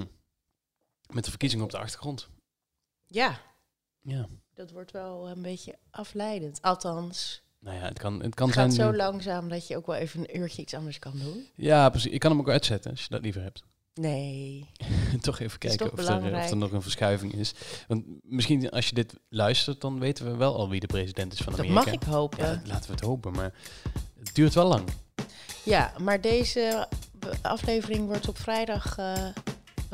Hm. Met de verkiezingen op de achtergrond. Ja, Ja. dat wordt wel een beetje afleidend. Althans, Nou ja, het kan, het kan het zijn... gaat zo eh, langzaam dat je ook wel even een uurtje iets anders kan doen. Ja, precies. Ik kan hem ook uitzetten als je dat liever hebt. Nee. toch even kijken toch of, er, of er nog een verschuiving is. Want misschien als je dit luistert, dan weten we wel al wie de president is van Dat Amerika. mag ik hopen. Ja, Ja, dat- laten we het hopen, maar het duurt wel lang. maar deze aflevering wordt op vrijdag, eh,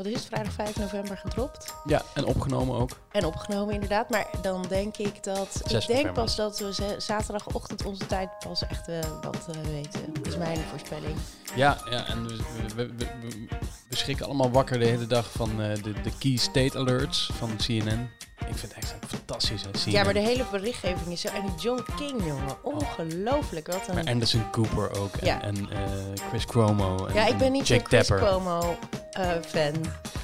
wat is het, vrijdag 5 november gedropt. Ja, en opgenomen ook. En opgenomen inderdaad. Maar dan denk ik dat, 6 ik denk november. pas dat we zaterdagochtend onze tijd pas echt eh, wat eh, weten. Dat is mijn voorspelling. Ja, ja en we, we, we, we- we schrikken allemaal wakker de hele dag van eh, de, de key state alerts van CNN. Ik vind het echt fantastisch, hè, CNN. Ja, maar de hele berichtgeving is zo. En John King, jongen. Ongelooflijk. Wat een... Maar Anderson Cooper ook. En, Ja. en eh, Chris Cuomo. En, ja, ik ben en niet zo'n Chris. Cuomo eh, fan.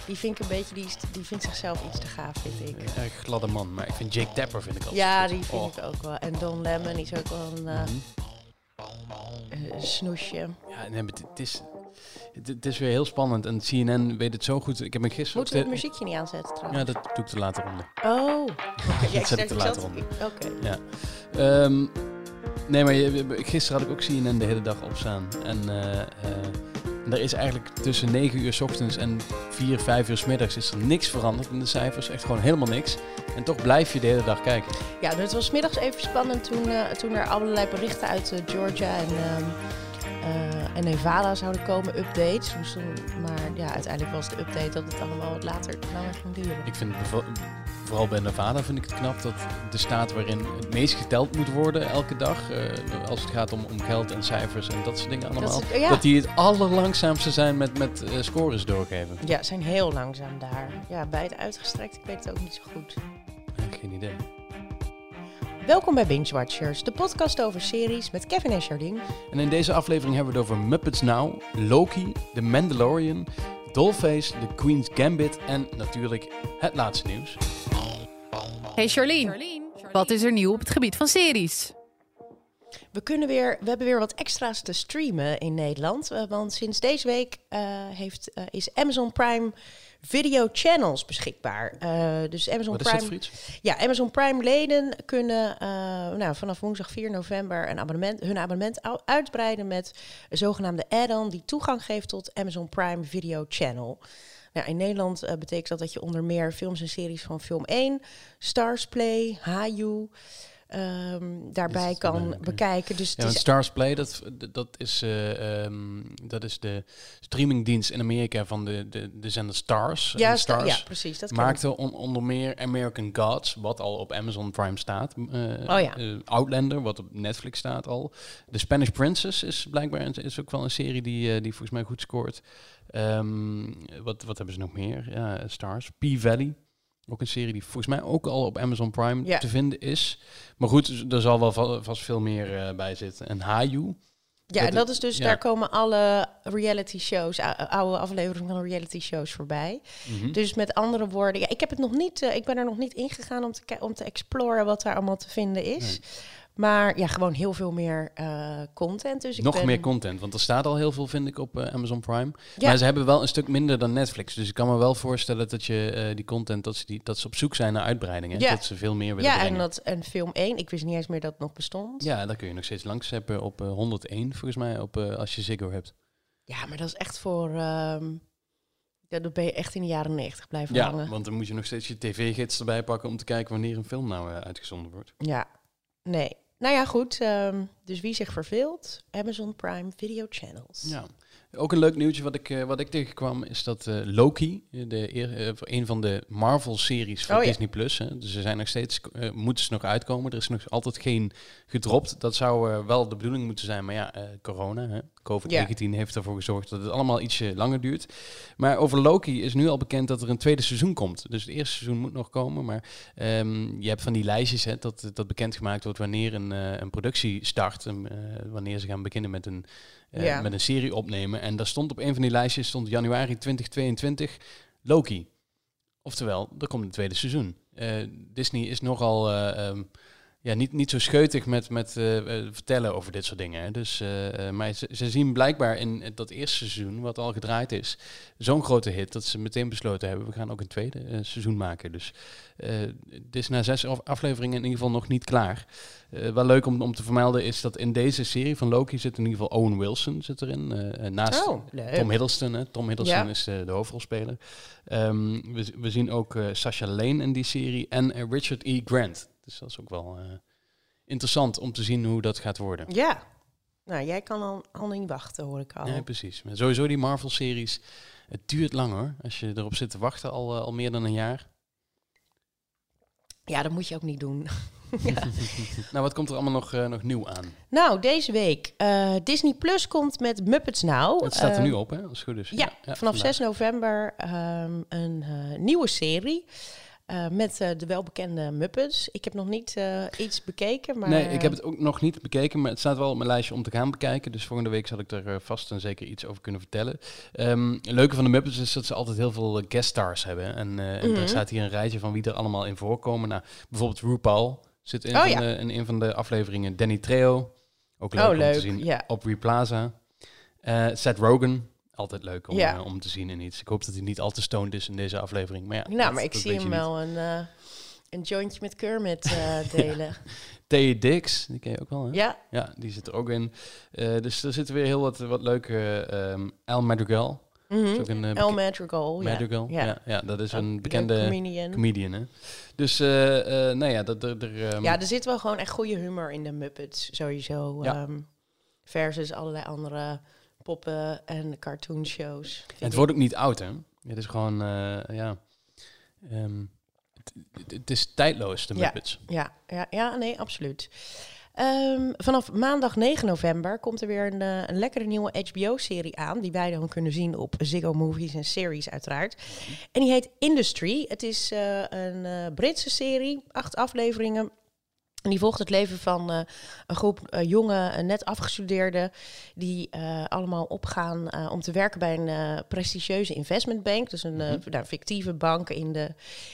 Die vind ik een beetje, die, die vindt zichzelf iets te gaaf, vind ik. Een gladde man. Maar ik vind Jake Tapper vind ik altijd Ja, die vind Oh. ik ook wel. En Don Lemon is ook wel een eh, snoesje. Ja, nee, het is, het, het is weer heel spannend. En CNN weet het zo goed. Ik heb me gisteren... Moeten we het muziekje niet aanzetten de- trouwens? Ja, dat doe ik te later onder. Oh. Ja, Dat zet ik te later onder. Oké. Ehm, nee, maar je, gisteren had ik ook CNN de hele dag opstaan. En eh, er is eigenlijk tussen 9 uur s ochtends en 4, 5 uur s middags is er niks veranderd in de cijfers. Echt gewoon helemaal niks. En toch blijf je de hele dag kijken. Ja, het was middags even spannend toen, eh, toen er allerlei berichten uit Georgia en, ehm, eh, en Nevada zouden komen, updates. Dus maar ja, uiteindelijk was de update dat het allemaal wat later langer ging duren. Ik vind vooral bij Nevada vind ik het knap dat de staat waarin het meest geteld moet worden elke dag, eh, als het gaat om, om geld en cijfers en dat soort dingen allemaal, Dat dat, is- ja. die het allerlangzaamste zijn met, met eh, scores doorgeven. Ja, zijn heel langzaam daar. Ja, bij het uitgestrekt, ik weet het ook niet zo goed. Ja, geen idee. Welkom bij Binge Watchers, de podcast over series met Kevin en Jardine. En in deze aflevering hebben we het over Muppets Now, Loki, The Mandalorian, Dollface, The Queen's Gambit en natuurlijk het laatste nieuws. Hey Charlene, wat is er nieuw op het gebied van series? We, kunnen weer, we hebben weer wat extra's te streamen in Nederland. eh, want sinds deze week eh, heeft, eh, is Amazon Prime Video Channels beschikbaar. Dus Amazon Wat is dat Prime. Ja, Amazon Prime leden kunnen nou, vanaf woensdag 4 november een abonnement, hun abonnement uitbreiden met een zogenaamde add-on die toegang geeft tot Amazon Prime Video Channel. Nou, in Nederland betekent dat dat je onder meer films en series van Film 1, Stars Play, Hayu ehm, daarbij Is- kan bekijken. Dus Ja, Stars Play, dat, dat, is, eh, ehm, dat is de streamingdienst in Amerika van de, de, de zender Stars. ja, Stars ja, precies. Dat maakte on- onder meer American Gods, wat al op Amazon Prime staat. Eh, Oh ja. eh, Outlander, wat op Netflix staat al. The Spanish Princess is blijkbaar is ook wel een serie die, die volgens mij goed scoort. Ehm, wat, wat hebben ze nog meer? Ja, Stars. P-Valley. Ook een serie die volgens mij ook al op Amazon Prime te vinden is. Maar goed, er zal wel va- vast veel meer eh, bij zitten. En Hayu. Ja, Dat- en dat is dus, ja. daar komen alle reality shows, ou- oude afleveringen van reality shows voorbij. Mhm. Dus met andere woorden, ja, ik heb het nog niet, eh, ik ben er nog niet ingegaan om te, om te exploren wat daar allemaal te vinden is. Maar ja, gewoon heel veel meer eh, content. Dus ik Nog ben- meer content, want er staat al heel veel, vind ik, op eh, Amazon Prime. Ja. Maar ze hebben wel een stuk minder dan Netflix. Dus ik kan me wel voorstellen dat je eh, die content, dat ze, die, dat ze op zoek zijn naar uitbreidingen. Ja. Dat ze veel meer willen Ja, en, dat, en film 1, ik wist niet eens meer dat het nog bestond. Ja, daar kun je nog steeds langs hebben op eh, 101, volgens mij, op, als je Ziggo hebt. Ja, maar dat is echt voor... ja, dat ben je echt in de jaren 90 blijven Ja, hangen. want dan moet je nog steeds je tv-gids erbij pakken om te kijken wanneer een film nou uitgezonden wordt. Ja, nee. Nou ja, goed. ehm, dus wie zich verveelt, Amazon Prime Video Channels. Ja. Ook een leuk nieuwtje wat ik, eh, wat ik tegenkwam is dat eh, Loki, de eer, eh, een van de Marvel-series van Oh. Disney Plus, hè, dus ze zijn nog steeds, eh, moeten ze nog uitkomen. Er is nog altijd geen gedropt. Dat zou eh, wel de bedoeling moeten zijn, maar ja, eh, corona, hè, COVID-19 heeft ervoor gezorgd dat het allemaal ietsje langer duurt. Maar over Loki is nu al bekend dat er een tweede seizoen komt. Dus het eerste seizoen moet nog komen, maar ehm, je hebt van die lijstjes hè, dat, dat bekendgemaakt wordt wanneer een, eh, een productie start, en, eh, wanneer ze gaan beginnen met een eh, Ja. met een serie opnemen. En daar stond op een van die lijstjes, stond januari 2022, Loki. Oftewel, er komt een tweede seizoen. Eh, Disney is nogal, eh, ehm, ja, niet, niet zo scheutig met, met eh, eh, vertellen over dit soort dingen. Hè. Dus, eh, maar ze, ze, zien blijkbaar in dat eerste seizoen, wat al gedraaid is, zo'n grote hit dat ze meteen besloten hebben, we gaan ook een tweede seizoen maken. Dus het is na zes afleveringen in ieder geval nog niet klaar. wel leuk om, om te vermelden is dat in deze serie van Loki zit in ieder geval Owen Wilson zit erin. naast oh, Tom Hiddleston. Hè. Tom Hiddleston is de hoofdrolspeler. Um, we, we, zien ook Sasha Lane in die serie en Richard E. Grant. Dus dat is ook wel uh, interessant om te zien hoe dat gaat worden. Ja, nou jij kan al, al niet wachten hoor ik al. Ja, precies. Maar sowieso die Marvel-series, het duurt lang hoor. Als je erop zit te wachten al, uh, al meer dan een jaar. Ja, dat moet je ook niet doen. nou, wat komt er allemaal nog, uh, nog nieuw aan? Nou, deze week. Uh, Disney Plus komt met Muppets Now. Het staat er nu op, hè? Als goed is. Ja, ja, ja vanaf 6 november um, een nieuwe serie. Uh, met uh, de welbekende Muppets. Ik heb nog niet uh, iets bekeken. Maar nee, ik heb het ook nog niet bekeken, maar het staat wel op mijn lijstje om te gaan bekijken. Dus volgende week zal ik er vast en zeker iets over kunnen vertellen. Um, het leuke van de Muppets is dat ze altijd heel veel guest stars hebben. En, mm -hmm. en er staat hier een rijtje van wie er allemaal in voorkomen. Nou, bijvoorbeeld RuPaul zit in, oh, van ja. de, in een van de afleveringen. Danny Trejo, ook leuk, oh, om leuk. te zien. Ja. Op Replaza. Seth Rogen, altijd leuk om, ja. uh, om te zien in iets. Ik hoop dat hij niet al te stoned is in deze aflevering. Maar ja, nou, maar ik zie hem wel een, uh, een jointje met Kermit uh, delen. T. Dix, die ken je ook wel, hè? Ja. Ja, die zit er ook in. dus er zitten weer heel wat, wat leuke... Um, Al Madrigal. Mm -hmm. een, El Madrigal, Madrigal, ja. ja. ja. dat is een bekende comedian. comedian hè? Dus, nou ja, dat er... Um, ja, er zit wel gewoon echt goede humor in de Muppets, sowieso. Ja. Um, versus allerlei andere poppen en cartoonshows. Het wordt ook niet oud, hè? Het is gewoon, uh, ja... Um, het, het, is tijdloos, de Muppets. Ja, ja, ja, nee, absoluut. Um, vanaf maandag 9 november komt er weer een, uh, een lekkere nieuwe HBO-serie aan. Die wij dan kunnen zien op Ziggo Movies en Series uiteraard. En die heet Industry. Het is uh, een Britse serie, acht afleveringen en die volgt het leven van uh, een groep uh, jonge, uh, net afgestudeerden, die allemaal opgaan om te werken bij een prestigieuze investmentbank. Dus een nou, fictieve bank in de,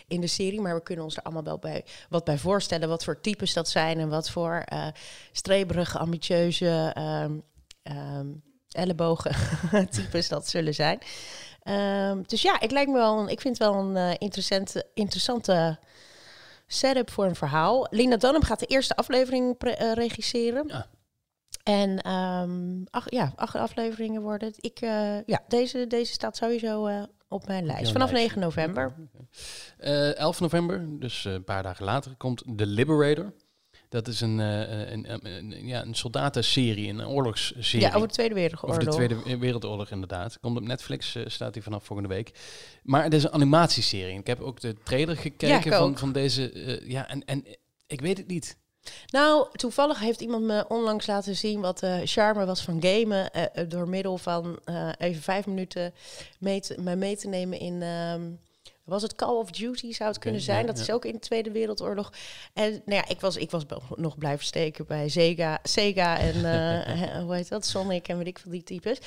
in de serie. Maar we kunnen ons er allemaal wel bij, wat bij voorstellen, wat voor types dat zijn en wat voor streberige, ambitieuze, um, ellebogen types dat zullen zijn. Um, dus ja, ik, lijkt me wel, ik vind het wel een interessante, interessante setup voor een verhaal. Lina Dunham gaat de eerste aflevering uh, regisseren. Ja. En um, ach, ja, acht afleveringen worden het. Ik, uh, ja, deze, deze staat sowieso uh, op mijn lijst. Vanaf 9 november. Uh, 11 november, dus een paar dagen later, komt The Liberator. Dat is een, uh, een, een, ja, een soldatenserie, een oorlogsserie. Ja, over de Tweede Wereldoorlog. Over de Tweede Wereldoorlog, inderdaad. Komt op Netflix, uh, staat hij vanaf volgende week. Maar het is een animatieserie. Ik heb ook de trailer gekeken ja, van, van deze. Uh, ja, en, en ik weet het niet. Nou, toevallig heeft iemand me onlangs laten zien wat de charme was van gamen. door middel van even vijf minuten mee te, me mee te nemen in... Um, was het Call of Duty, zou het kunnen zijn. dat is ook in de Tweede Wereldoorlog. En nou ja, ik was, ik was nog blijven steken bij Sega, Sega en uh, hoe heet dat? Sonic en weet ik veel die types.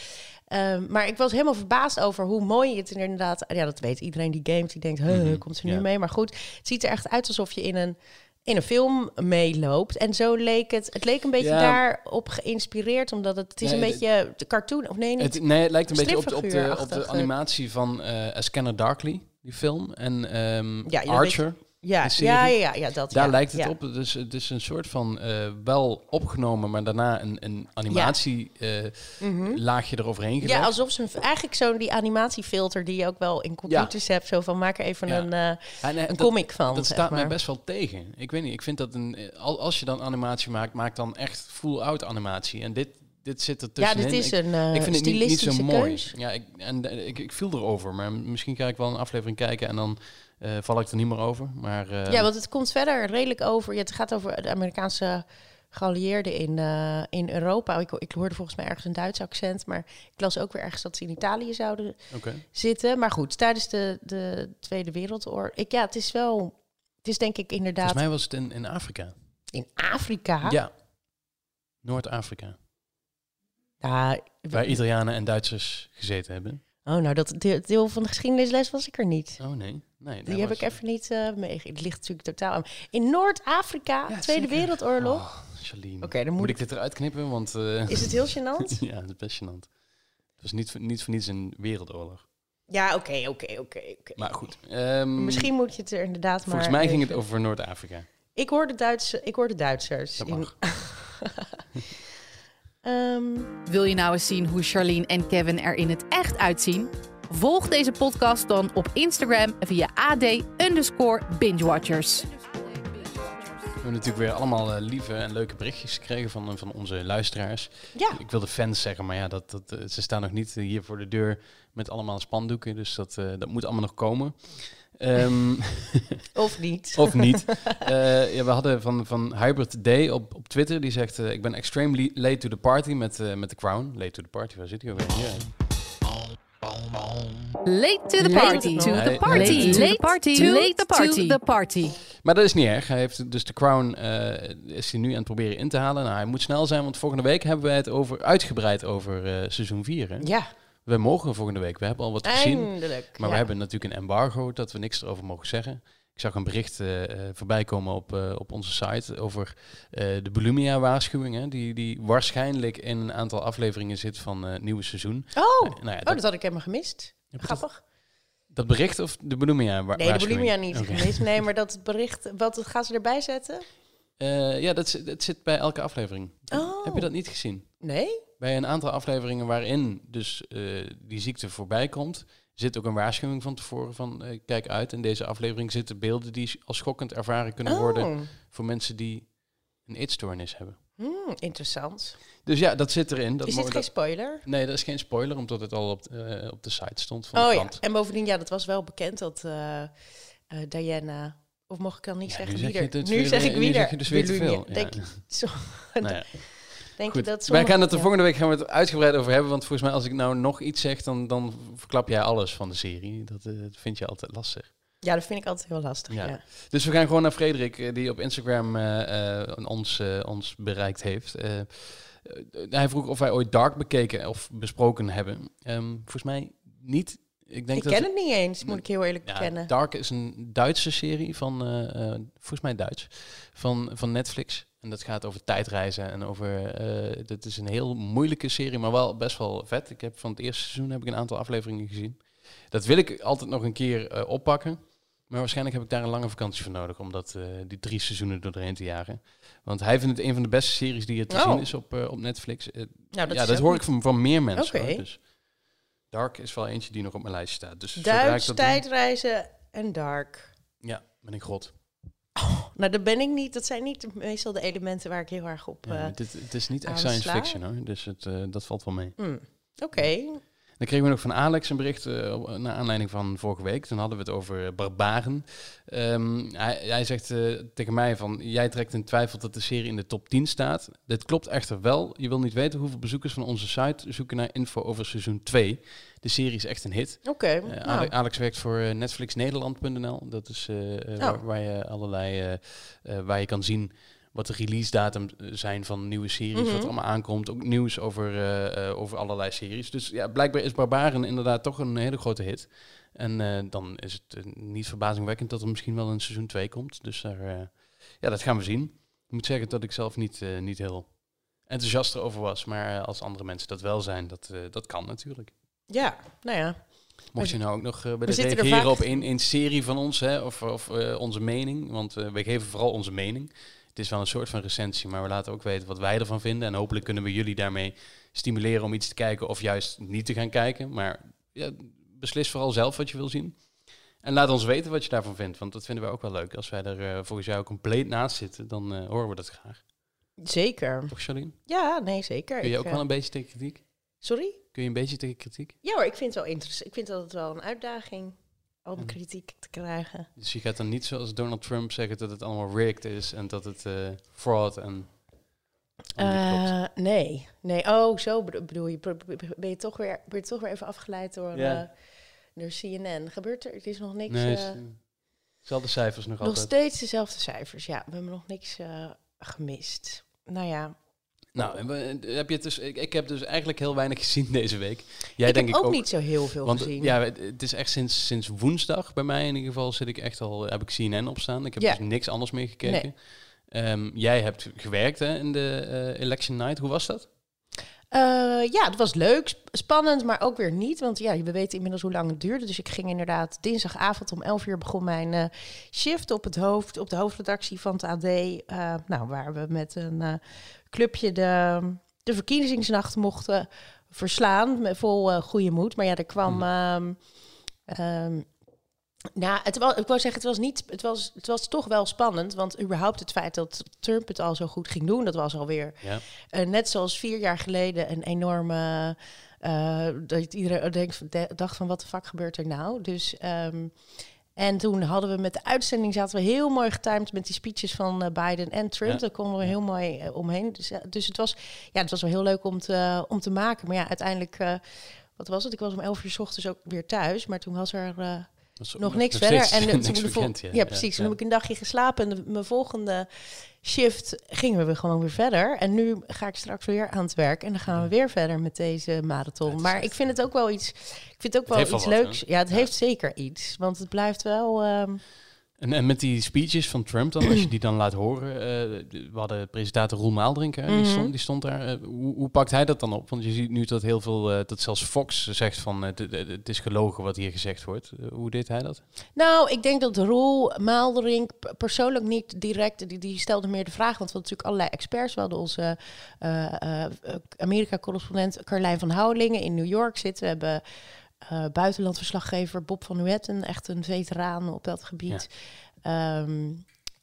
Um, maar ik was helemaal verbaasd over hoe mooi het inderdaad... Ja, dat weet iedereen die gamet. Die denkt, mm komt ze nu mee? Maar goed, het ziet er echt uit alsof je in een in een film meeloopt. En zo leek het. Het leek een beetje daarop geïnspireerd, omdat het, het is een beetje de cartoon. Of nee, niet, het, nee, het lijkt een beetje op de, op de, op de animatie van uh, A Scanner Darkly die film. En um, ja, Archer. Ja, ja, ja, ja, dat. Daar lijkt het op. Dus het is een soort van uh, wel opgenomen, maar daarna een, een animatie uh, mm -hmm. laagje eroverheen gelegd. Ja, alsof ze eigenlijk zo'n die animatiefilter die je ook wel in computers hebt, zo van maak er even een, uh, nee, een comic van. Dat staat mij best wel tegen. Ik weet niet, ik vind dat een als je dan animatie maakt, maak dan echt full-out animatie. En dit, dit zit er tussenin. Ja, dit is een uh, ik vind het niet, niet zo mooi. Ja, ik, en uh, ik, ik viel erover, maar misschien ga ik wel een aflevering kijken en dan uh, val ik er niet meer over. Maar, ja, want het komt verder redelijk over. Ja, het gaat over de Amerikaanse geallieerden in, in Europa. Ik, ik hoorde volgens mij ergens een Duits accent, maar ik las ook weer ergens dat ze in Italië zouden okay. zitten. Maar goed, tijdens de, de Tweede Wereldoorlog. Ik, ja, het is wel. Het is denk ik inderdaad. Volgens mij was het in, in Afrika. In Afrika? Ja. Noord-Afrika. Ja, Waar Italianen en Duitsers gezeten hebben. Oh, nou, dat deel van de geschiedenisles was ik er niet. Oh nee. Nee, Die heb ik even niet uh, meegegeven. Het ligt natuurlijk totaal aan. In Noord-Afrika, Ja, Tweede zeker. Wereldoorlog. Oh, Charlene. Oké, dan moet, moet ik dit eruit knippen? Want eh, Is het heel gênant? ja, dat is best gênant. Het was niet, voor- niet voor niets een wereldoorlog. ja, oké, oké, oké. oké. Maar goed. ehm, Misschien moet je het er inderdaad maar... volgens mij ging het over Noord-Afrika. Ik hoor de, Duitse, ik hoor de Duitsers. Dat in- Ehm, Wil je nou eens zien hoe Charlene en Kevin er in het echt uitzien? Volg deze podcast dan op Instagram via ad underscore bingewatchers. We hebben natuurlijk weer allemaal eh, lieve en leuke berichtjes gekregen van, eh, van onze luisteraars. ja, Ik wilde fans zeggen, maar ja, dat, dat, eh, ze staan nog niet hier voor de deur met allemaal spandoeken. Dus dat, dat moet allemaal nog komen. Ehm, of niet. of niet. Eh, ja, we hadden van, van Hybrid Day op, op Twitter. Die zegt, eh, ik ben extremely late to the party met, eh, met The Crown. Late to the party, waar zit hij alweer? Hier. Late to the Late party. to the the party. party. Late Late party. Late to party. the party. Maar dat is niet erg. Hij heeft dus The Crown eh, is hij nu aan het proberen in te halen. Nou, hij moet snel zijn, want volgende week hebben wij het over, uitgebreid over eh, seizoen 4. Hè? Ja, We mogen volgende week. We hebben al wat gezien. eindelijk. Maar ja. we hebben natuurlijk een embargo dat we niks erover mogen zeggen. Ik zag een bericht eh, voorbij komen op, eh, op onze site over de Volumia-waarschuwing. hè, Die, die waarschijnlijk in een aantal afleveringen zit van het nieuwe seizoen. Oh, Nou ja, oh, dat, dat had ik helemaal gemist. dat, Grappig. dat bericht of de Volumia-waarschuwing? Nee, de bulimia niet gemist. Nee, maar dat bericht, wat gaan ze erbij zetten? Eh, ja, dat, zit- dat zit bij elke aflevering. Oh. Heb je dat niet gezien? Nee? Bij een aantal afleveringen waarin dus eh, die ziekte voorbij komt, zit ook een waarschuwing van tevoren van eh, kijk uit. In deze aflevering zitten beelden die als schokkend ervaren kunnen worden Oh, voor mensen die een eetstoornis hebben. hmm, interessant. Dus ja, dat zit erin. Dat Is dit geen dat- spoiler? Nee, dat is geen spoiler, omdat het al op, op de site stond van de Oh ja, en bovendien, ja, dat was wel bekend dat Diana... Of mag ik dan niet Ja, zeggen wie er... het Nu zeg eh, ik wie er... dus weer te veel, ja. Denk, zo, Nou ja, denk goed. dat Wij gaan het ja. volgende week gaan we het uitgebreid over hebben, want volgens mij als ik nou nog iets zeg, dan, dan verklap jij alles van de serie. Dat, eh, vind je altijd lastig. Ja, dat vind ik altijd heel lastig, Ja. ja. Dus we gaan gewoon naar Frederik, eh, die op Instagram eh, ons, ons bereikt heeft. Hij vroeg of wij ooit Dark bekeken of besproken hebben. Ehm, volgens mij niet. Ik denk Ik dat ken het niet eens, moet ik heel eerlijk ja, bekennen. Dark is een Duitse serie van, eh, volgens mij Duits, van, van Netflix. En dat gaat over tijdreizen en over, eh dat is een heel moeilijke serie, maar wel best wel vet. Ik heb van het eerste seizoen heb ik een aantal afleveringen gezien. Dat wil ik altijd nog een keer oppakken. Maar waarschijnlijk heb ik daar een lange vakantie voor nodig om dat, die drie seizoenen door doorheen te jagen. Want hij vindt het een van de beste series die er te Oh. zien is op, op Netflix. Nou, ja, dat hoor ik van, van meer mensen. Hoor. Dus Dark is wel eentje die nog op mijn lijst staat. Dus Duits, doe- tijdreizen en dark. Ja, ben ik grot. Nou, dat ben ik niet. Dat zijn niet meestal de elementen waar ik heel erg op... Ja, eh, dit, het is niet echt science sla. fiction hoor, dus het, eh, dat valt wel mee. hmm, Oké. Dan kregen we nog van Alex een bericht eh, naar aanleiding van vorige week. Toen hadden we het over eh, barbaren. Ehm, hij, hij zegt eh, tegen mij van, jij trekt in twijfel dat de serie in de top 10 staat. Dit klopt echter wel. Je wil niet weten hoeveel bezoekers van onze site zoeken naar info over seizoen 2. De serie is echt een hit. Oké. Nou, Ale- Alex werkt voor NetflixNederland.nl. Dat is Oh. waar, waar je allerlei waar je kan zien wat de release datum eh, zijn van nieuwe series, wat Mhm. er allemaal aankomt. Ook nieuws over, eh, eh, over allerlei series. Dus ja, blijkbaar is Barbaren inderdaad toch een hele grote hit. En dan is het niet verbazingwekkend dat er misschien wel een seizoen 2 komt. Dus daar, ja, dat gaan we zien. Ik moet zeggen dat ik zelf niet, niet heel enthousiast erover was. Maar als andere mensen dat wel zijn, dat, dat kan natuurlijk. ja, nou ja. Mocht je nou ook nog willen zitten er reageren op een, een serie van ons, hè, of, of onze mening, want we geven vooral onze mening. Het is wel een soort van recensie, maar we laten ook weten wat wij ervan vinden. En hopelijk kunnen we jullie daarmee stimuleren om iets te kijken of juist niet te gaan kijken. Maar ja, beslis vooral zelf wat je wil zien. En laat ons weten wat je daarvan vindt, want dat vinden wij ook wel leuk. Als wij er eh, volgens jou compleet naast zitten, dan eh, horen we dat graag. Zeker. Toch, Charlene? Ja, nee, zeker. Kun je Ik, ook eh, wel een beetje tegen kritiek? Sorry? Kun je een beetje tegen kritiek? Ja hoor, ik vind het wel interessant. Ik vind dat het wel een uitdaging om Mhm. kritiek te krijgen. Dus je gaat dan niet zoals Donald Trump zeggen dat het allemaal rigged is en dat het eh, fraud en... Eh, nee, nee. Oh, zo bedo- bedoel je. Ben je toch weer, ben je toch weer even afgeleid door, eh, door CNN? Gebeurt er? Het is nog niks. Nee, eh, het is, eh, Zelfde cijfers nog, nog altijd. steeds dezelfde cijfers. Ja, we hebben nog niks eh, gemist. Nou ja, Nou, heb je het dus, ik, ik, heb dus eigenlijk heel weinig gezien deze week. Jij ik denk heb ik ook, niet zo heel veel want, gezien. Ja, het is echt sinds, sinds woensdag bij mij in ieder geval zit ik echt al, heb ik CNN opstaan. Ik heb Ja. dus niks anders meer gekeken. Nee. Ehm, jij hebt gewerkt hè, in de eh, election night. Hoe was dat? Eh, ja, het was leuk, sp- spannend, maar ook weer niet. Want ja, we weten inmiddels hoe lang het duurde. Dus ik ging inderdaad dinsdagavond om 11 uur begon mijn eh, shift op, het hoofd, op de hoofdredactie van het AD. nou, waar we met een clubje de, de verkiezingsnacht mochten verslaan. Met vol eh, goede moed. Maar ja, er kwam. ehm, ehm, nou, het was, ik wou zeggen, het was, niet, het, was, het was toch wel spannend. Want überhaupt het feit dat Trump het al zo goed ging doen, dat was alweer Ja. eh, net zoals vier jaar geleden een enorme. eh, dat iedereen denkt, dacht van wat de fuck gebeurt er nou? Dus. ehm, en toen hadden we met de uitzending zaten we heel mooi getimed met die speeches van eh, Biden en Trump. Ja. Daar konden we heel mooi eh, omheen. Dus, eh, dus het was, ja, het was wel heel leuk om te, om te maken. Maar ja, uiteindelijk, wat was het? Ik was om 11 uur 's ochtends ook weer thuis. Maar toen was er nog niks verder. En niks toen bekend, ja, precies. Toen heb ik een dagje geslapen en de, mijn volgende shift gingen we weer gewoon weer verder. En nu ga ik straks weer aan het werk en dan gaan we weer verder met deze marathon. Maar ik vind het ook wel iets. Ik vind het ook wel iets wat, leuks. hè? Ja, het heeft zeker iets, want het blijft wel. ehm, En, en met die speeches van Trump dan, als je die dan laat horen. eh, we hadden presentator Roel Maaldrink, hè, die, Mhm. stond, die stond daar. Eh, hoe, hoe pakt hij dat dan op? Want je ziet nu dat heel veel, eh, dat zelfs Fox zegt van het- is gelogen wat hier gezegd wordt. Hoe deed hij dat? Nou, ik denk dat Roel Maalderink p- persoonlijk niet direct, die, die stelde meer de vraag, want we hadden natuurlijk allerlei experts. We hadden onze Amerika-correspondent Carlijn van Houwelingen in New York zitten. We hebben eh buitenlandverslaggever Bob van Nuetten, echt een veteraan op dat gebied. Ehm,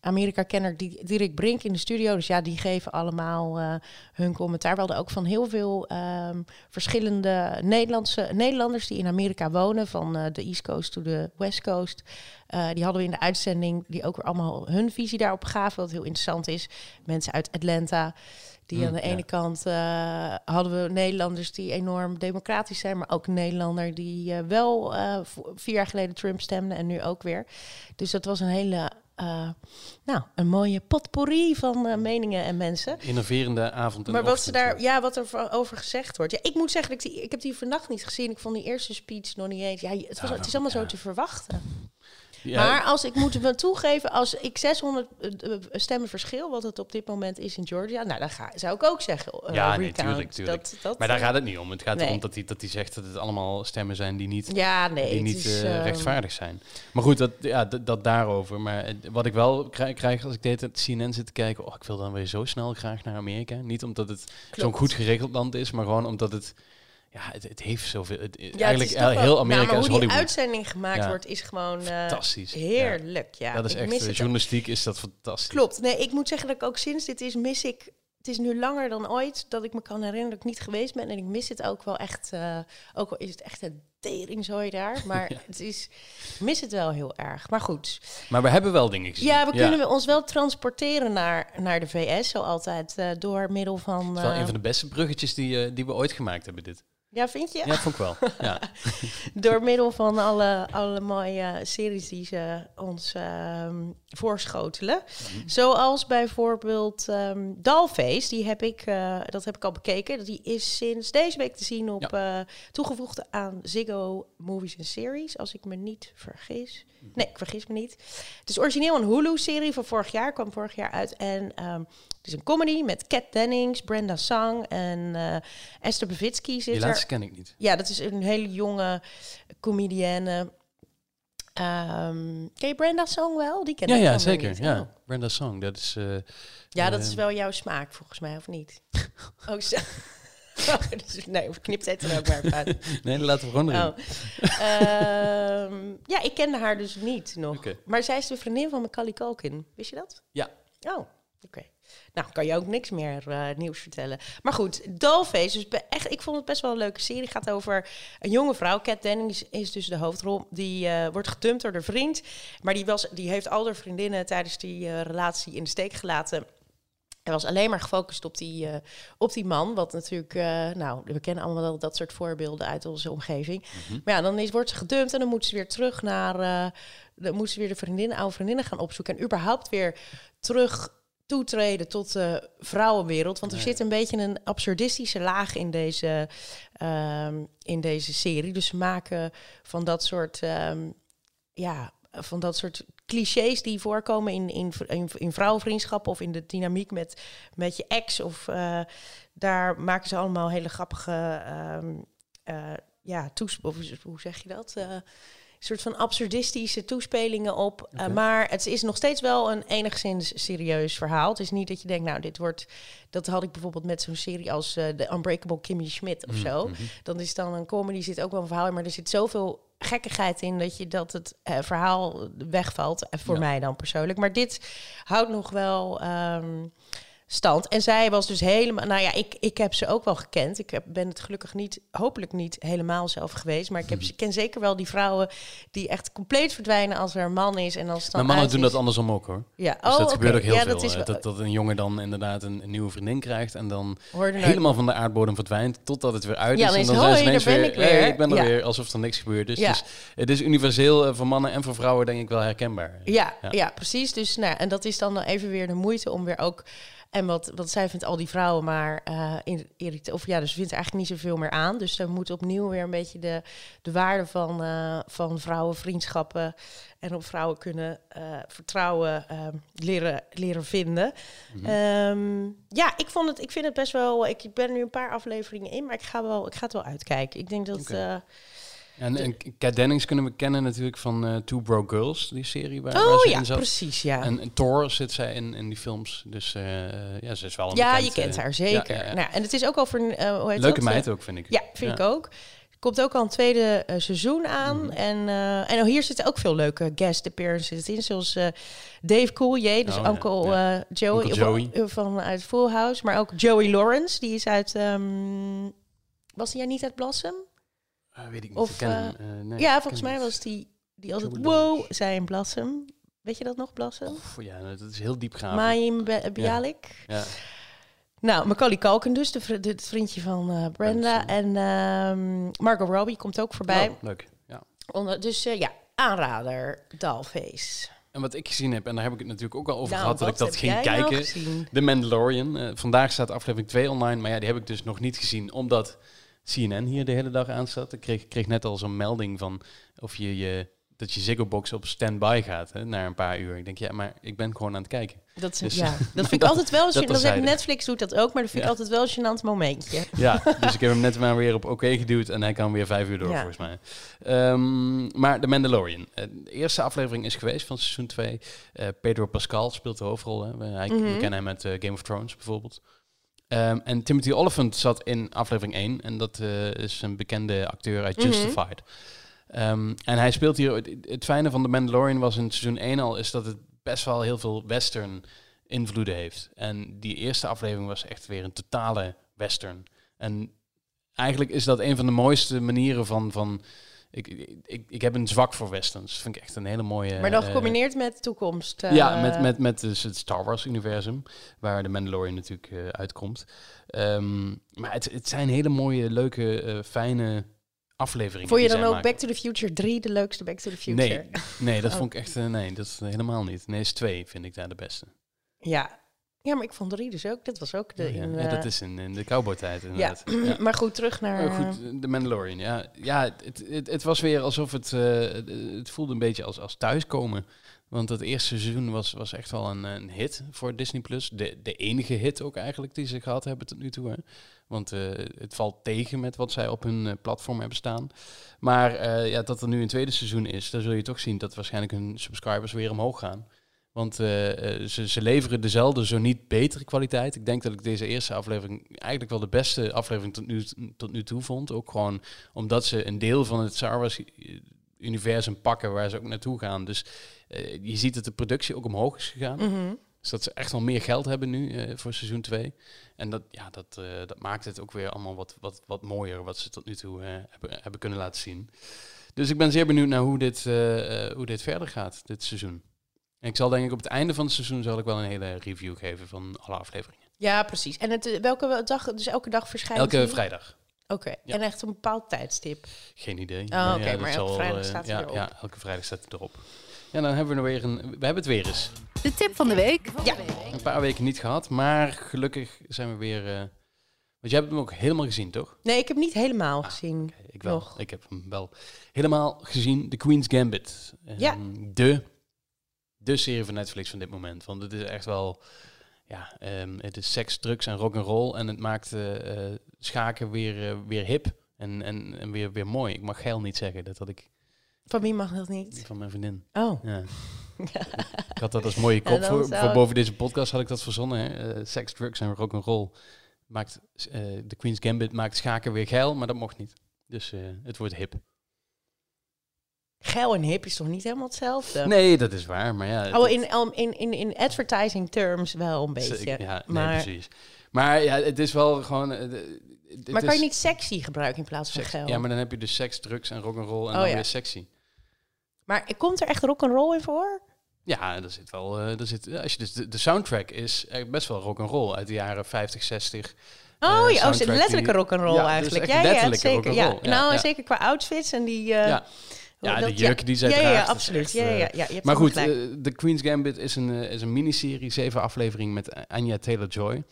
Amerika-kenner Di- Dirk Brink in de studio. Dus ja, die geven allemaal eh, hun commentaar. We hadden ook van heel veel ehm, verschillende Nederlandse, Nederlanders die in Amerika wonen. Van eh, de East Coast to de West Coast. Die hadden we in de uitzending, die ook weer allemaal hun visie daarop gaven. Wat heel interessant is. Mensen uit Atlanta. Die Hmm, aan de ja. ene kant eh, hadden we Nederlanders die enorm democratisch zijn, maar ook een Nederlander die eh, wel eh, vier jaar geleden Trump stemde en nu ook weer. Dus dat was een hele, nou, een mooie potpourri van meningen en mensen. Innoverende avond. en Maar wat ze daar, ja, wat er over gezegd wordt. Ja, ik moet zeggen, ik, die, ik heb die vannacht niet gezien. Ik vond die eerste speech nog niet eens. Ja, het, was, Ja, het is allemaal ja. zo te verwachten. Ja, Maar als ik moet me toegeven, als ik 600 eh, eh, stemmen verschil, wat het op dit moment is in Georgia, nou dan ga, zou ik ook zeggen. eh, Ja, nee, recount. tuurlijk, tuurlijk. Dat, dat, maar daar gaat het niet om. Het gaat Nee. erom dat hij dat hij zegt dat het allemaal stemmen zijn die niet Ja, nee, die niet is, eh, ehm, rechtvaardig zijn. Maar goed, dat, ja, dat, daarover. Maar wat ik wel krijg, krijg als ik deed het CNN zit te kijken, oh, ik wil dan weer zo snel graag naar Amerika. Niet omdat het zo'n goed geregeld land is, maar gewoon omdat het, ja, het, het heeft zoveel. Het, Ja, eigenlijk heel nou, Amerika maar die Hollywood. uitzending gemaakt Ja. wordt, is gewoon eh, Fantastisch. heerlijk. Ja, dat is ik echt, journalistiek is dat fantastisch. Klopt. Nee, ik moet zeggen dat ik ook sinds dit is, mis ik. Het is nu langer dan ooit dat ik me kan herinneren dat ik niet geweest ben. En ik mis het ook wel echt. eh, ook al is het echt een teringzooi daar. Maar het is, ik mis het wel heel erg. Maar goed. Maar we hebben wel dingen gezien. Ja, we kunnen we ons wel transporteren naar, naar de VS. Zo altijd. eh, door middel van. Het is wel een van de beste bruggetjes die, die we ooit gemaakt hebben, dit. Ja, vind je? Ja, vond ik wel. Ja. Door middel van alle, alle mooie series die ze ons ehm, voorschotelen. Mhm. Zoals bijvoorbeeld ehm Dalface, die heb ik, eh, dat heb ik al bekeken. Die is sinds deze week te zien op eh, toegevoegd aan Ziggo Movies en Series, als ik me niet vergis. Mhm. Nee, ik vergis me niet. Het is origineel een Hulu-serie van vorig jaar, kwam vorig jaar uit. En ehm, het is een comedy met Kat Dennings, Brenda Song en eh, Esther Bevitsky zit Die er. laatste ken ik niet. Ja, dat is een hele jonge comedienne. Ehm ken je Brenda Song wel? Die ken Ja, ik ja, zeker. niet. Ja. Oh. Brenda Song, dat is... eh, Ja, dat Eh, is wel jouw smaak volgens mij, of niet? oh, zo. Dus, nee, of knipt het er ook maar uit. Nee, laten we gewoon erin. Oh. Ehm, ja, ik kende haar dus niet nog. Maar zij is de vriendin van Macaulay Culkin. Wist je dat? Ja. Oh, oké. Nou, kan je ook niks meer eh, nieuws vertellen. Maar goed, Dollface, dus echt, ik vond het best wel een leuke serie. gaat over een jonge vrouw, Kat Dennings is dus de hoofdrol. Die eh, wordt gedumpt door de vriend. Maar die, was, die heeft al haar vriendinnen tijdens die eh, relatie in de steek gelaten. Hij was alleen maar gefocust op die, op die man. Wat natuurlijk, nou, we kennen allemaal wel dat soort voorbeelden uit onze omgeving. Mhm. Maar ja, dan is, wordt ze gedumpt en dan moet ze weer terug naar. dan moet ze weer de vriendinnen, oude vriendinnen gaan opzoeken. En überhaupt weer terug toetreden tot de vrouwenwereld. Want er Nee. zit een beetje een absurdistische laag in deze, ehm, in deze serie. Dus ze maken van dat soort, ehm, ja, van dat soort clichés die voorkomen in, in, in, in vrouwenvriendschappen of in de dynamiek met, met je ex. Of eh, daar maken ze allemaal hele grappige, eh, ja, toes of hoe zeg je dat? Eh, soort van absurdistische toespelingen op. Uh, Oké. maar het is nog steeds wel een enigszins serieus verhaal. Het is niet dat je denkt, nou, dit wordt... Dat had ik bijvoorbeeld met zo'n serie als uh, The Unbreakable Kimmy Schmidt of zo. Mhm. Dan is dan een comedy, zit ook wel een verhaal in, maar er zit zoveel gekkigheid in dat je dat het uh, verhaal wegvalt. En voor Ja. mij dan persoonlijk. Maar dit houdt nog wel ehm, stand. En zij was dus helemaal. Nou ja, ik, ik heb ze ook wel gekend. Ik heb, ben het gelukkig niet, hopelijk niet helemaal zelf geweest. Maar ik heb, ze ken zeker wel die vrouwen die echt compleet verdwijnen als er een man is. En als het dan Maar mannen doen dat andersom ook hoor. Ja, Dus oh, dat gebeurt ook heel ja, veel. Dat is eh, wel, dat, dat een jongen dan inderdaad een, een nieuwe vriendin krijgt en dan nooit- helemaal van de aardbodem verdwijnt totdat het weer uit Ja, is. en dan het, zijn ze ben weer, ik weer. hey, ik ben er Ja. weer, alsof er niks gebeurd is. Ja. Dus het is universeel eh, voor mannen en voor vrouwen denk ik wel herkenbaar. Ja, Ja. ja. precies. Dus nou, en dat is dan even weer de moeite om weer ook. En wat, wat zij vindt al die vrouwen maar eh in, Of ja, dus ze vindt eigenlijk niet zoveel meer aan. Dus ze moet opnieuw weer een beetje de, de waarde van, eh van vrouwenvriendschappen en op vrouwen kunnen eh, vertrouwen eh, leren, leren vinden. Mhm. Ehm, ja, ik, vond het, ik vind het best wel. Ik ben nu een paar afleveringen in, maar ik ga, wel, ik ga het wel uitkijken. Ik denk dat. En, en Kat Dennings kunnen we kennen natuurlijk van eh, Two Broke Girls, die serie waar, waar oh ze ja, in zat. precies. Ja. En, en Thor zit zij in, in die films. Dus eh, ja, ze is wel een Ja, bekend, je kent eh, haar zeker. ja, ja. Nou, en het is ook over. eh hoe heet Leuke dat? meid ook, vind ik. Ja, vind ik ook. Komt ook al een tweede seizoen aan. Mhm. En, en oh, hier zitten ook veel leuke guest appearances in. Zoals Dave Coulier, dus Oh, Uncle Joey, Uncle Joey. van uit Full House. Maar ook Joey Lawrence, die is uit... ehm, was hij niet uit Blossom? Eh, weet ik niet. Of, ik eh, hem, eh, nee, ja, volgens mij was die, die altijd wow zei in. Weet je dat nog, niet. Of, ja, dat is heel diepgaand. Mayim Be- Bialik. Ja. Nou, Macaulay Culkin dus, de, vri- de- het vriendje van eh, Brenda. En ehm, Margot Robbie komt ook voorbij. Oh, leuk. Ja. Onder, dus ja, aanrader, Dollface. En wat ik gezien heb, en daar heb ik het natuurlijk ook al over Nou, gehad, dat ik dat ging kijken. The Mandalorian. Vandaag staat aflevering 2 online, maar ja, die heb ik dus nog niet gezien, omdat CNN hier de hele dag aan staat. Ik kreeg, kreeg net al zo'n melding van of je, je dat je Ziggo Box op standby gaat hè, na een paar uur. Ik denk, ja, maar ik ben gewoon aan het kijken. Dat, is, Dus- ja, dat vind ik altijd wel... dat Dat. Netflix doet dat ook, maar dat vind ik altijd wel een gênant momentje. Ja, dus ik heb hem net maar weer op oké geduwd en hij kan weer vijf uur door, Ja. volgens mij. Ehm, maar The Mandalorian. Eh, de eerste aflevering is geweest van seizoen 2. Pedro Pascal speelt de hoofdrol. Hè. Hij, we Mhm. kennen hem met eh, Game of Thrones bijvoorbeeld. Ehm, en Timothy Olyphant zat in aflevering 1. En dat eh, is een bekende acteur uit Mhm. Justified. Ehm, en hij speelt hier... Het, het fijne van The Mandalorian was in seizoen 1 al... is dat het best wel heel veel western invloeden heeft. En die eerste aflevering was echt weer een totale western. En eigenlijk is dat een van de mooiste manieren van... van ik, ik, ik heb een zwak voor westerns. Dat vind ik echt een hele mooie... maar dan eh, gecombineerd met de toekomst. eh, ja, met, met, met dus het Star Wars-universum, waar de Mandalorian natuurlijk eh, uitkomt. Ehm, maar het, het zijn hele mooie, leuke, eh, fijne afleveringen. Vond je dan ook maken. Back to the Future 3 de leukste Back to the Future? Nee, nee, dat Oh. vond ik echt... eh, nee, dat is helemaal niet. Nee, is twee vind ik daar de beste. Ja. Ja, maar ik vond 3 dus ook. Dat was ook de... Oh ja. in, Ja, dat eh, is in, in de cowboy-tijd inderdaad. Ja. maar goed, terug naar... Oh, goed, de Mandalorian. Ja, ja het, het, het was weer alsof het... eh, het, voelde een beetje als, als thuiskomen. Want het eerste seizoen was, was echt wel een, een hit voor Disney+. Plus. De, de enige hit ook eigenlijk die ze gehad hebben tot nu toe. Hè. Want eh, het valt tegen met wat zij op hun eh, platform hebben staan. Maar eh, ja, dat er nu een tweede seizoen is, dan zul je toch zien dat waarschijnlijk hun subscribers weer omhoog gaan. Want eh, eh, ze, ze leveren dezelfde, zo niet betere kwaliteit. Ik denk dat ik deze eerste aflevering eigenlijk wel de beste aflevering tot nu, tot nu toe vond. Ook gewoon omdat ze een deel van het Star Wars eh, universum pakken waar ze ook naartoe gaan. Dus je ziet dat de productie ook omhoog is gegaan. Mhm. Dus dat ze echt wel meer geld hebben nu voor seizoen 2. En dat, ja, dat, dat maakt het ook weer allemaal wat, wat, wat mooier wat ze tot nu toe hebben, hebben kunnen laten zien. Dus ik ben zeer benieuwd naar hoe dit, hoe dit verder gaat, dit seizoen. En ik zal denk ik op het einde van het seizoen zal ik wel een hele review geven van alle afleveringen. Ja, precies. En het, eh, welke dag, dus elke dag verschijnt Elke die? vrijdag. Oké, Ja. en echt een bepaald tijdstip. Geen idee. Oh, oké, dat maar elke zal, vrijdag eh, staat hij ja, erop. Ja, elke vrijdag staat het erop. Ja, dan hebben we er weer een... We hebben het weer eens. De tip van de week. Ja. Een paar weken niet gehad, maar gelukkig zijn we weer... eh, want jij hebt hem ook helemaal gezien, toch? Nee, ik heb niet helemaal gezien. Oké, ik wel. Nog. Ik heb hem wel helemaal gezien. The Queen's Gambit. Ja. De, de serie van Netflix van dit moment. Want het is echt wel... Ja, ehm, het is seks, drugs en rock and roll En het maakt eh, eh, schaken weer, eh, weer hip. En, en, en weer, weer mooi. Ik mag geil niet zeggen. Dat had ik Van wie mag dat niet? van mijn vriendin. Oh. Ja. ik had dat als mooie kop voor, zou- voor boven deze podcast had ik dat verzonnen. Eh, seks, drugs en rock and roll maakt de Queen's Gambit maakt schaken weer geil, maar dat mocht niet. Dus het wordt hip. Geil en hip is toch niet helemaal hetzelfde? Nee, dat is waar, maar ja. Oh, in, um, in, in, in advertising terms wel een beetje. Ja, nee, maar precies. Maar ja, het is wel gewoon. eh, maar kan je niet sexy gebruiken in plaats van geil? Ja, maar dan heb je dus seks, drugs en rock and roll en Oh, dan ja. weer sexy. Maar komt er echt rock and roll in voor? Ja, er zit wel. eh er zit, als je dus de, de soundtrack is eh, best wel rock and roll uit de jaren 50, 60. Oh, Eh, ja, oh, letterlijke die- rock and roll Ja, dus eigenlijk. echt Ja, ja, letterlijke zeker. rock Ja. and roll. Ja, nou, zeker qua outfits en die. ja. Ja, dat- de jurken die zij ja, ja, draagt. Ja, absoluut. echt, ja, ja, eh, ja, ja, je hebt Maar goed, gelijk. eh, The Queen's Gambit is een, eh, is een miniserie, zeven afleveringen met Anya Taylor-Joy.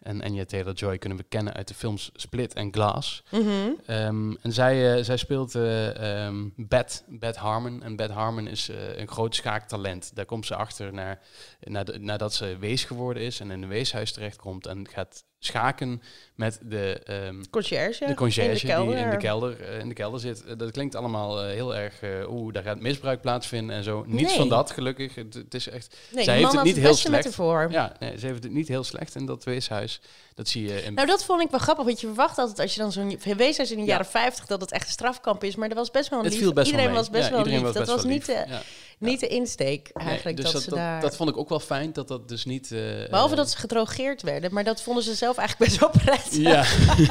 En Anya Taylor-Joy kunnen we kennen uit de films Split en Glass. Mhm. Ehm, en zij, zij speelt ehm Beth, Beth Harmon. En Beth Harmon is een groot schaaktalent. Daar komt ze achter naar, de- nadat ze wees geworden is en in een weeshuis terechtkomt. En gaat schaken met de, ehm, de conciërge in de die in de kelder, eh, in de kelder zit. Eh, dat klinkt allemaal eh, heel erg, eh, oeh, daar gaat misbruik plaatsvinden en zo. Niets Nee. van dat, gelukkig. Het, het is echt, Nee, zij heeft het niet heel slecht. ja, nee, ze heeft het niet heel slecht in dat weeshuis. Dat zie je in Nou, dat vond ik wel grappig, want je verwacht altijd als je dan zo'n weeshuis in de Ja. jaren 50 dat het echt een strafkamp is, maar er was best wel een lief. viel best iedereen wel was best Ja, wel lief. was dat was niet de, Ja. niet de insteek eigenlijk dus dat, dat, ze dat, daar. dat vond ik ook wel fijn, dat dat dus niet... eh, Behalve eh, dat ze gedrogeerd werden, maar dat vonden ze zelf eigenlijk best wel prettig. Ja,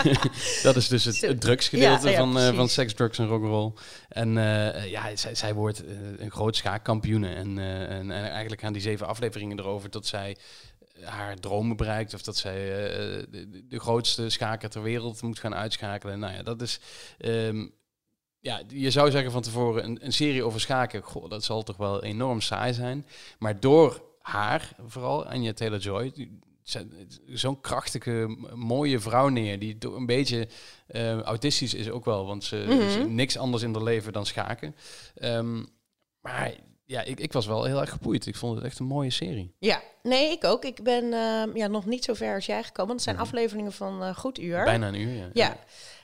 dat is dus het, het drugsgedeelte Ja, ja, van, eh, van seks, drugs en rock'n'roll. En eh, ja, zij, zij wordt eh, een groot schaakkampioene. En, eh, en, en eigenlijk gaan die zeven afleveringen erover dat zij haar dromen bereikt. Of dat zij eh, de, de grootste schaker ter wereld moet gaan uitschakelen. Nou ja, dat is... ehm, ja, je zou zeggen van tevoren een, een serie over schaken, goh, dat zal toch wel enorm saai zijn. Maar door haar, vooral Anya Taylor-Joy, zo'n krachtige, mooie vrouw neer, die door een beetje eh, autistisch is ook wel, want ze, Mhm. ze niks anders in haar leven dan schaken. Ehm, maar ja, ik, ik was wel heel erg geboeid. Ik vond het echt een mooie serie. Ja, nee, ik ook. Ik ben ehm, ja, nog niet zo ver als jij gekomen. want Het zijn afleveringen van eh goed uur. Mhm. Bijna een uur, ja. Ja.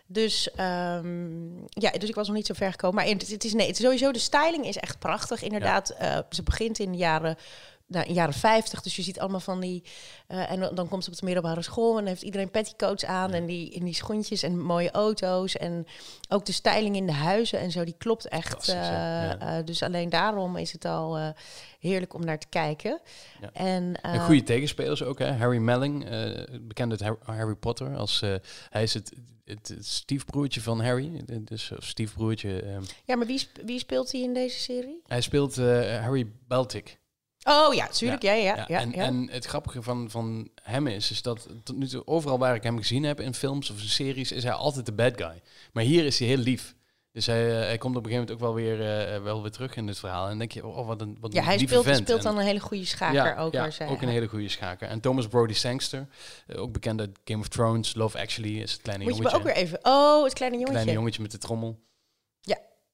Dus, ehm, ja, dus ik was nog niet zo ver gekomen. Maar het, het is nee, het sowieso de styling is echt prachtig. Inderdaad, eh, ze begint in de jaren, nou, in jaren 50. Dus je ziet allemaal van die. eh, en dan, komt ze op de middelbare school en dan heeft iedereen petticoats aan en die, in die schoentjes en mooie auto's. En ook de styling in de huizen en zo, die klopt echt. Eh, ja. Eh, dus alleen daarom is het al heerlijk om naar te kijken. Ja. En, En goede tegenspelers ook, hè. Harry Melling, bekend uit Har- Harry Potter. Als, hij is het, het, het stiefbroertje van Harry. Dus stiefbroertje. ehm, ja, maar wie, sp- wie speelt hij in deze serie? hij speelt Harry Baltic. Oh ja, tuurlijk. Ja, ja, ja. Ja, ja, en, en het grappige van, van hem is, is dat tot nu toe overal waar ik hem gezien heb in films of in series, is hij altijd de bad guy. Maar hier is hij heel lief. Dus hij, eh, hij komt op een gegeven moment ook wel weer, eh, wel weer terug in dit verhaal. En denk je, oh, wat een, wat Ja, een hij speelt, vent. speelt dan een hele goede schaker ook. ja, ook een hele goede schaker. En Thomas Brody Sangster, eh, ook bekend uit Game of Thrones, Love Actually, is het kleine Moet je jongetje. ook weer even... Oh, het kleine jongetje. kleine jongetje met de trommel.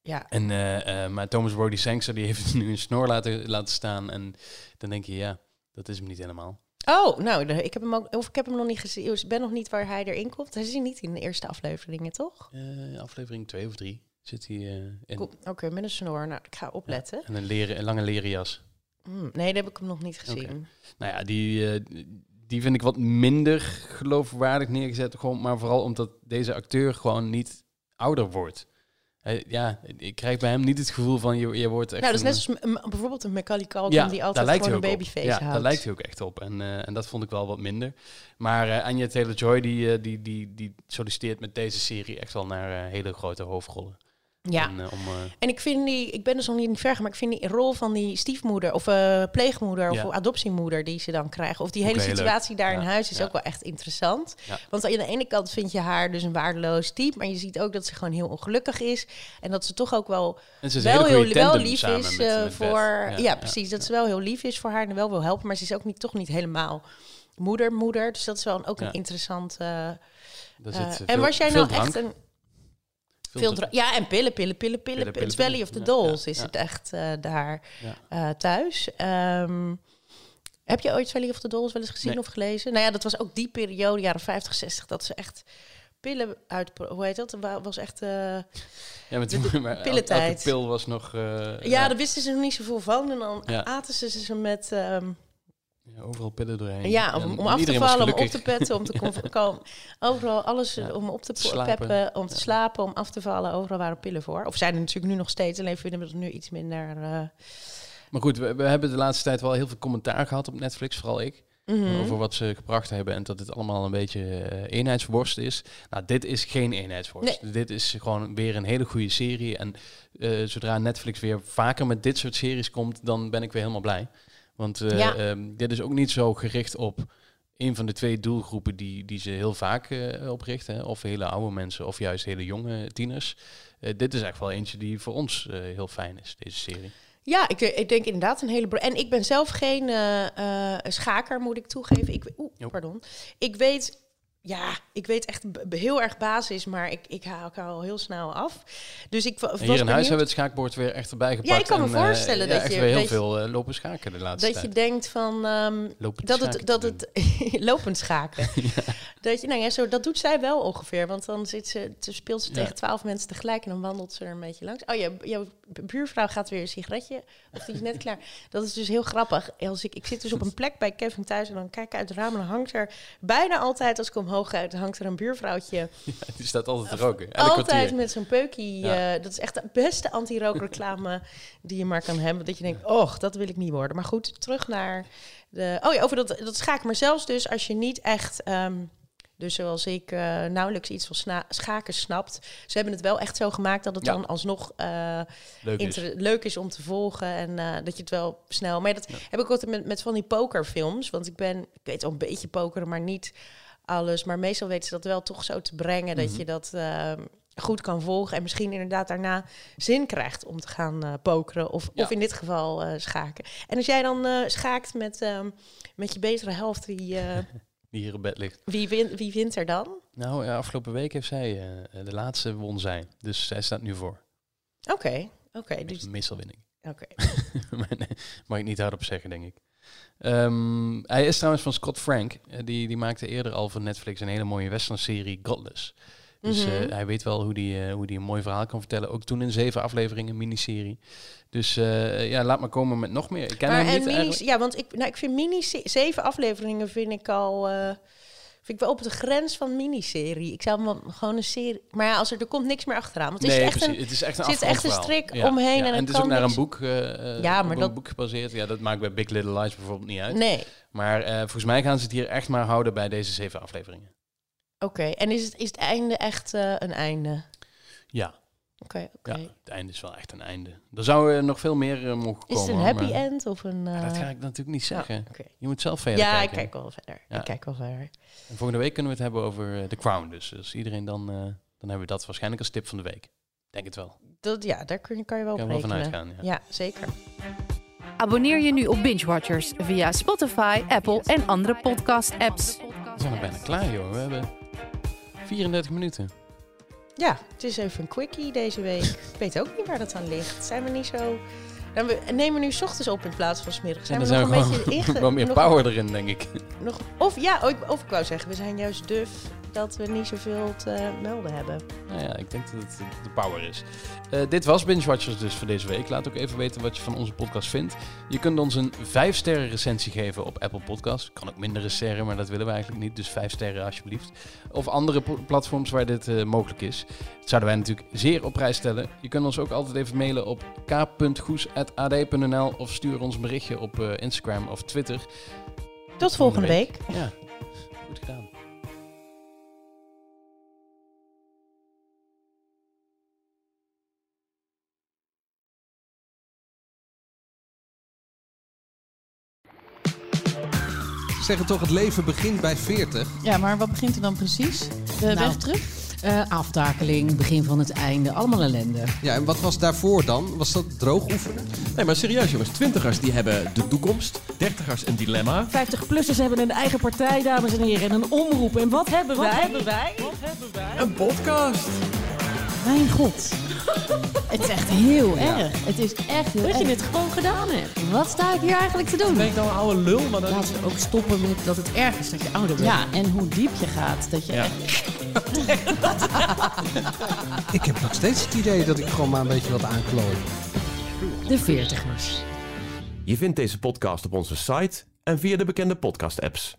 Ja. En, eh, eh, maar Thomas Brody Sangster, die heeft nu een snor laten, laten staan. En dan denk je, ja, dat is hem niet helemaal. Oh, nou, ik heb hem ook... Of ik heb hem nog niet gezien. Ik ben nog niet waar hij erin komt. Hij is niet in de eerste afleveringen, toch? Eh, aflevering twee of drie zit hij in. Cool. Oké, met een snor. Nou, ik ga opletten. En een, leren, een lange leren jas. Hmm, nee, dat heb ik hem nog niet gezien. Nou ja, die, die vind ik wat minder geloofwaardig neergezet. Gewoon, maar vooral omdat deze acteur gewoon niet ouder wordt. Hij, ja, ik krijg bij hem niet het gevoel van je, je wordt echt. Nou, dat is net een- zoals bijvoorbeeld een Macaulay Culkin... ja, die altijd gewoon een babyface Ja, houdt. daar lijkt hij ook echt op. En, eh, en dat vond ik wel wat minder. Maar eh Anya Taylor-Joy, die, eh, die, die, die solliciteert met deze serie echt wel naar hele grote hoofdrollen. Ja. En, eh, om, eh, En ik vind die, ik ben dus nog niet ver, maar ik vind die rol van die stiefmoeder of eh, pleegmoeder of adoptiemoeder die ze dan krijgen, of die hele leuk. situatie daar in huis is ook wel echt interessant. Want aan de ene kant vind je haar dus een waardeloos type, maar je ziet ook dat ze gewoon heel ongelukkig is en dat ze toch ook wel wel heel wel lief is met- met Beth. voor. Ja, precies. Dat ze wel heel lief is voor haar en wel wil helpen, maar ze is ook niet, toch niet helemaal moeder, moeder. Dus dat is wel een, ook Ja. een interessant. en was jij nou echt een veel ja, en pillen, pillen, pillen, pillen. Pillen, Valley of the Dolls is het echt eh, daar eh, thuis. Ehm, heb je ooit Valley of the Dolls wel eens gezien Nee. of gelezen? Nou ja, dat was ook die periode, jaren 50, 60, dat ze echt pillen uit... Hoe heet dat? Wa- was echt... eh, Ja, met de- de maar elke- pillentijd. Pil was nog... ja, daar wisten ze nog niet zoveel van. En dan aten ze ze met... ehm, ja, overal pillen doorheen. ja, om, om af te vallen, om op te petten, om te kom- komen. Overal alles Ja. om op te peppen, om te slapen, om af te vallen. Overal waren pillen voor. Of zijn er natuurlijk nu nog steeds, alleen vinden we het nu iets minder... eh, Maar goed, we, we hebben de laatste tijd wel heel veel commentaar gehad op Netflix, vooral ik. mhm. Over wat ze gebracht hebben en dat dit allemaal een beetje eh, eenheidsworst is. Nou, dit is geen eenheidsworst. Dit is gewoon weer een hele goede serie. En eh, zodra Netflix weer vaker met dit soort series komt, dan ben ik weer helemaal blij. Want eh, Ja. ehm, dit is ook niet zo gericht op een van de twee doelgroepen die, die ze heel vaak eh oprichten. hè. Of hele oude mensen of juist hele jonge tieners. Eh, dit is echt wel eentje die voor ons heel fijn is, deze serie. Ja, ik, ik denk inderdaad een hele... En ik ben zelf geen schaker, moet ik toegeven. Ik, oeh, pardon. Ik weet... Ja, ik weet echt heel erg basis, maar ik, ik haal elkaar al heel snel af. Dus ik wa- was En hier in huis hebben we het schaakbord weer echt erbij gepakt. Ja, ik kan me en, eh, voorstellen ja, dat je- heel dat veel eh, lopen schaken de laatste dat je denkt van... Lopen dat het, dat het lopend schaken. Dat je, nou ja, zo, dat doet zij wel ongeveer. Want dan zit ze, ze speelt ze Ja. tegen twaalf mensen tegelijk en dan wandelt ze er een beetje langs. Oh ja, jouw buurvrouw gaat weer een sigaretje. Of die is net klaar. Dat is dus heel grappig. Als ik, ik zit dus op een plek bij Kevin thuis en dan kijk ik uit het raam en dan hangt er bijna altijd als ik omhoog dan hangt er een buurvrouwtje. Die staat altijd te roken. Altijd kwartier. met zo'n peukie. Ja. eh, dat is echt de beste anti-rookreclame die je maar kan hebben. Dat je denkt, och, dat wil ik niet worden. Maar goed, terug naar de... Oh ja, over dat, dat schaken. Maar zelfs dus als je niet echt... ehm, dus zoals ik eh, nauwelijks iets van sna- schaken snapt. Ze hebben het wel echt zo gemaakt dat het Ja. dan alsnog eh, Leuk is. inter- leuk is om te volgen. En dat je het wel snel... Maar dat Ja. heb ik altijd met, met van die pokerfilms. Want ik ben... Ik weet wel een beetje pokeren, maar niet alles. Maar meestal weten ze dat wel toch zo te brengen... dat Mhm. je dat... ehm, goed kan volgen en misschien inderdaad daarna zin krijgt om te gaan eh, pokeren of, Ja. of in dit geval eh, schaken. En als jij dan eh, schaakt met, ehm, met je betere helft, eh, Die hier op bed ligt. wie, win, wie wint er dan? Nou, ja, afgelopen week heeft zij eh, de laatste won zij. Dus zij staat nu voor. Oké, oké. dus, Meestal ik. oké. maar nee, mag ik niet hardop zeggen, denk ik. Ehm, hij is trouwens van Scott Frank. Eh, die, die maakte eerder al voor Netflix een hele mooie western-serie, Godless. Dus Mhm. eh, hij weet wel hoe die, eh, hoe die een mooi verhaal kan vertellen. Ook toen in zeven afleveringen, miniserie. Dus ja, laat maar komen met nog meer. Ik ken Maar hem en niet ja, want ik, nou, ik vind mini zeven afleveringen vind ik al vind ik wel op de grens van miniserie. Ik zou hem gewoon een serie. Maar ja, als er, er komt niks meer achteraan. Want het Nee, is echt precies. een, het is echt een zit echt een strik omheen en en het is ook naar niks- een boek, eh, Ja, maar dat- boek gebaseerd. Ja, dat maakt bij Big Little Lies bijvoorbeeld niet uit. nee. Maar eh, volgens mij gaan ze het hier echt maar houden bij deze zeven afleveringen. Oké, en is het, is het einde echt eh, een einde? Ja, Oké, oké. ja, het einde is wel echt een einde. Er zou eh, nog veel meer eh, mogen Is komen. het een happy maar- end of een... Ja, dat eh, ga ik natuurlijk niet zeggen. oké. Je moet zelf verder Ja, ik kijken. kijk wel verder. Ja. Ik kijk wel verder. En volgende week kunnen we het hebben over The Crown. Dus, dus iedereen dan, eh, dan hebben we dat waarschijnlijk als tip van de week. Denk het wel. Dat, ja, daar kun je, kan je wel op Kan er wel van rekenen. uitgaan. Ja. Ja, zeker. Abonneer je nu op Binge Watchers via Spotify, Apple en andere podcast-apps. We zijn al bijna klaar, joh. We hebben 34 minuten. Ja, het is even een quickie deze week. ik weet ook niet waar dat aan ligt. Zijn we niet zo... Nou, we nemen nu 's ochtends op in plaats van 's middags. En Zijn dan we zijn nog we een beetje gewoon inge... wel meer nog- power erin, denk ik. Nog, of ja, of ik wou zeggen, we zijn juist duf dat we niet zoveel te melden hebben. Nou ja, ik denk dat het de power is. Eh, dit was Binge Watchers dus voor deze week. Laat ook even weten wat je van onze podcast vindt. Je kunt ons een 5 sterren recensie geven op Apple Podcasts. Kan ook mindere sterren, maar dat willen we eigenlijk niet. Dus 5 sterren alsjeblieft. Of andere pl- platforms waar dit eh, mogelijk is. Dat zouden wij natuurlijk zeer op prijs stellen. Je kunt ons ook altijd even mailen op k.goes.ad.nl of stuur ons een berichtje op eh, Instagram of Twitter. Tot volgende week. Ja, goed gedaan. Zeggen toch, het leven begint bij 40. Ja, maar wat begint er dan precies? De Nou. weg terug? Eh, aftakeling, begin van het einde, allemaal ellende. Ja, en wat was daarvoor dan? Was dat droog oefenen? Nee, maar serieus jongens. Twintigers die hebben de toekomst. Dertigers een dilemma. 50-plussers hebben een eigen partij, dames en heren, en een omroep. En wat hebben wij? hebben wij? Een podcast. Mijn god. het is echt heel erg. Het is echt heel Dat je het gewoon gedaan hebt. Wat sta ik hier eigenlijk te doen? Ben ik nou een oude lul? Maar dan... Laten we ook stoppen met dat het erg is dat je ouder bent. Ja, en hoe diep je gaat. Dat je Ja. echt... Ik heb nog steeds het idee dat ik gewoon maar een beetje wat aanklooi. De veertigers. Je vindt deze podcast op onze site en via de bekende podcast-apps.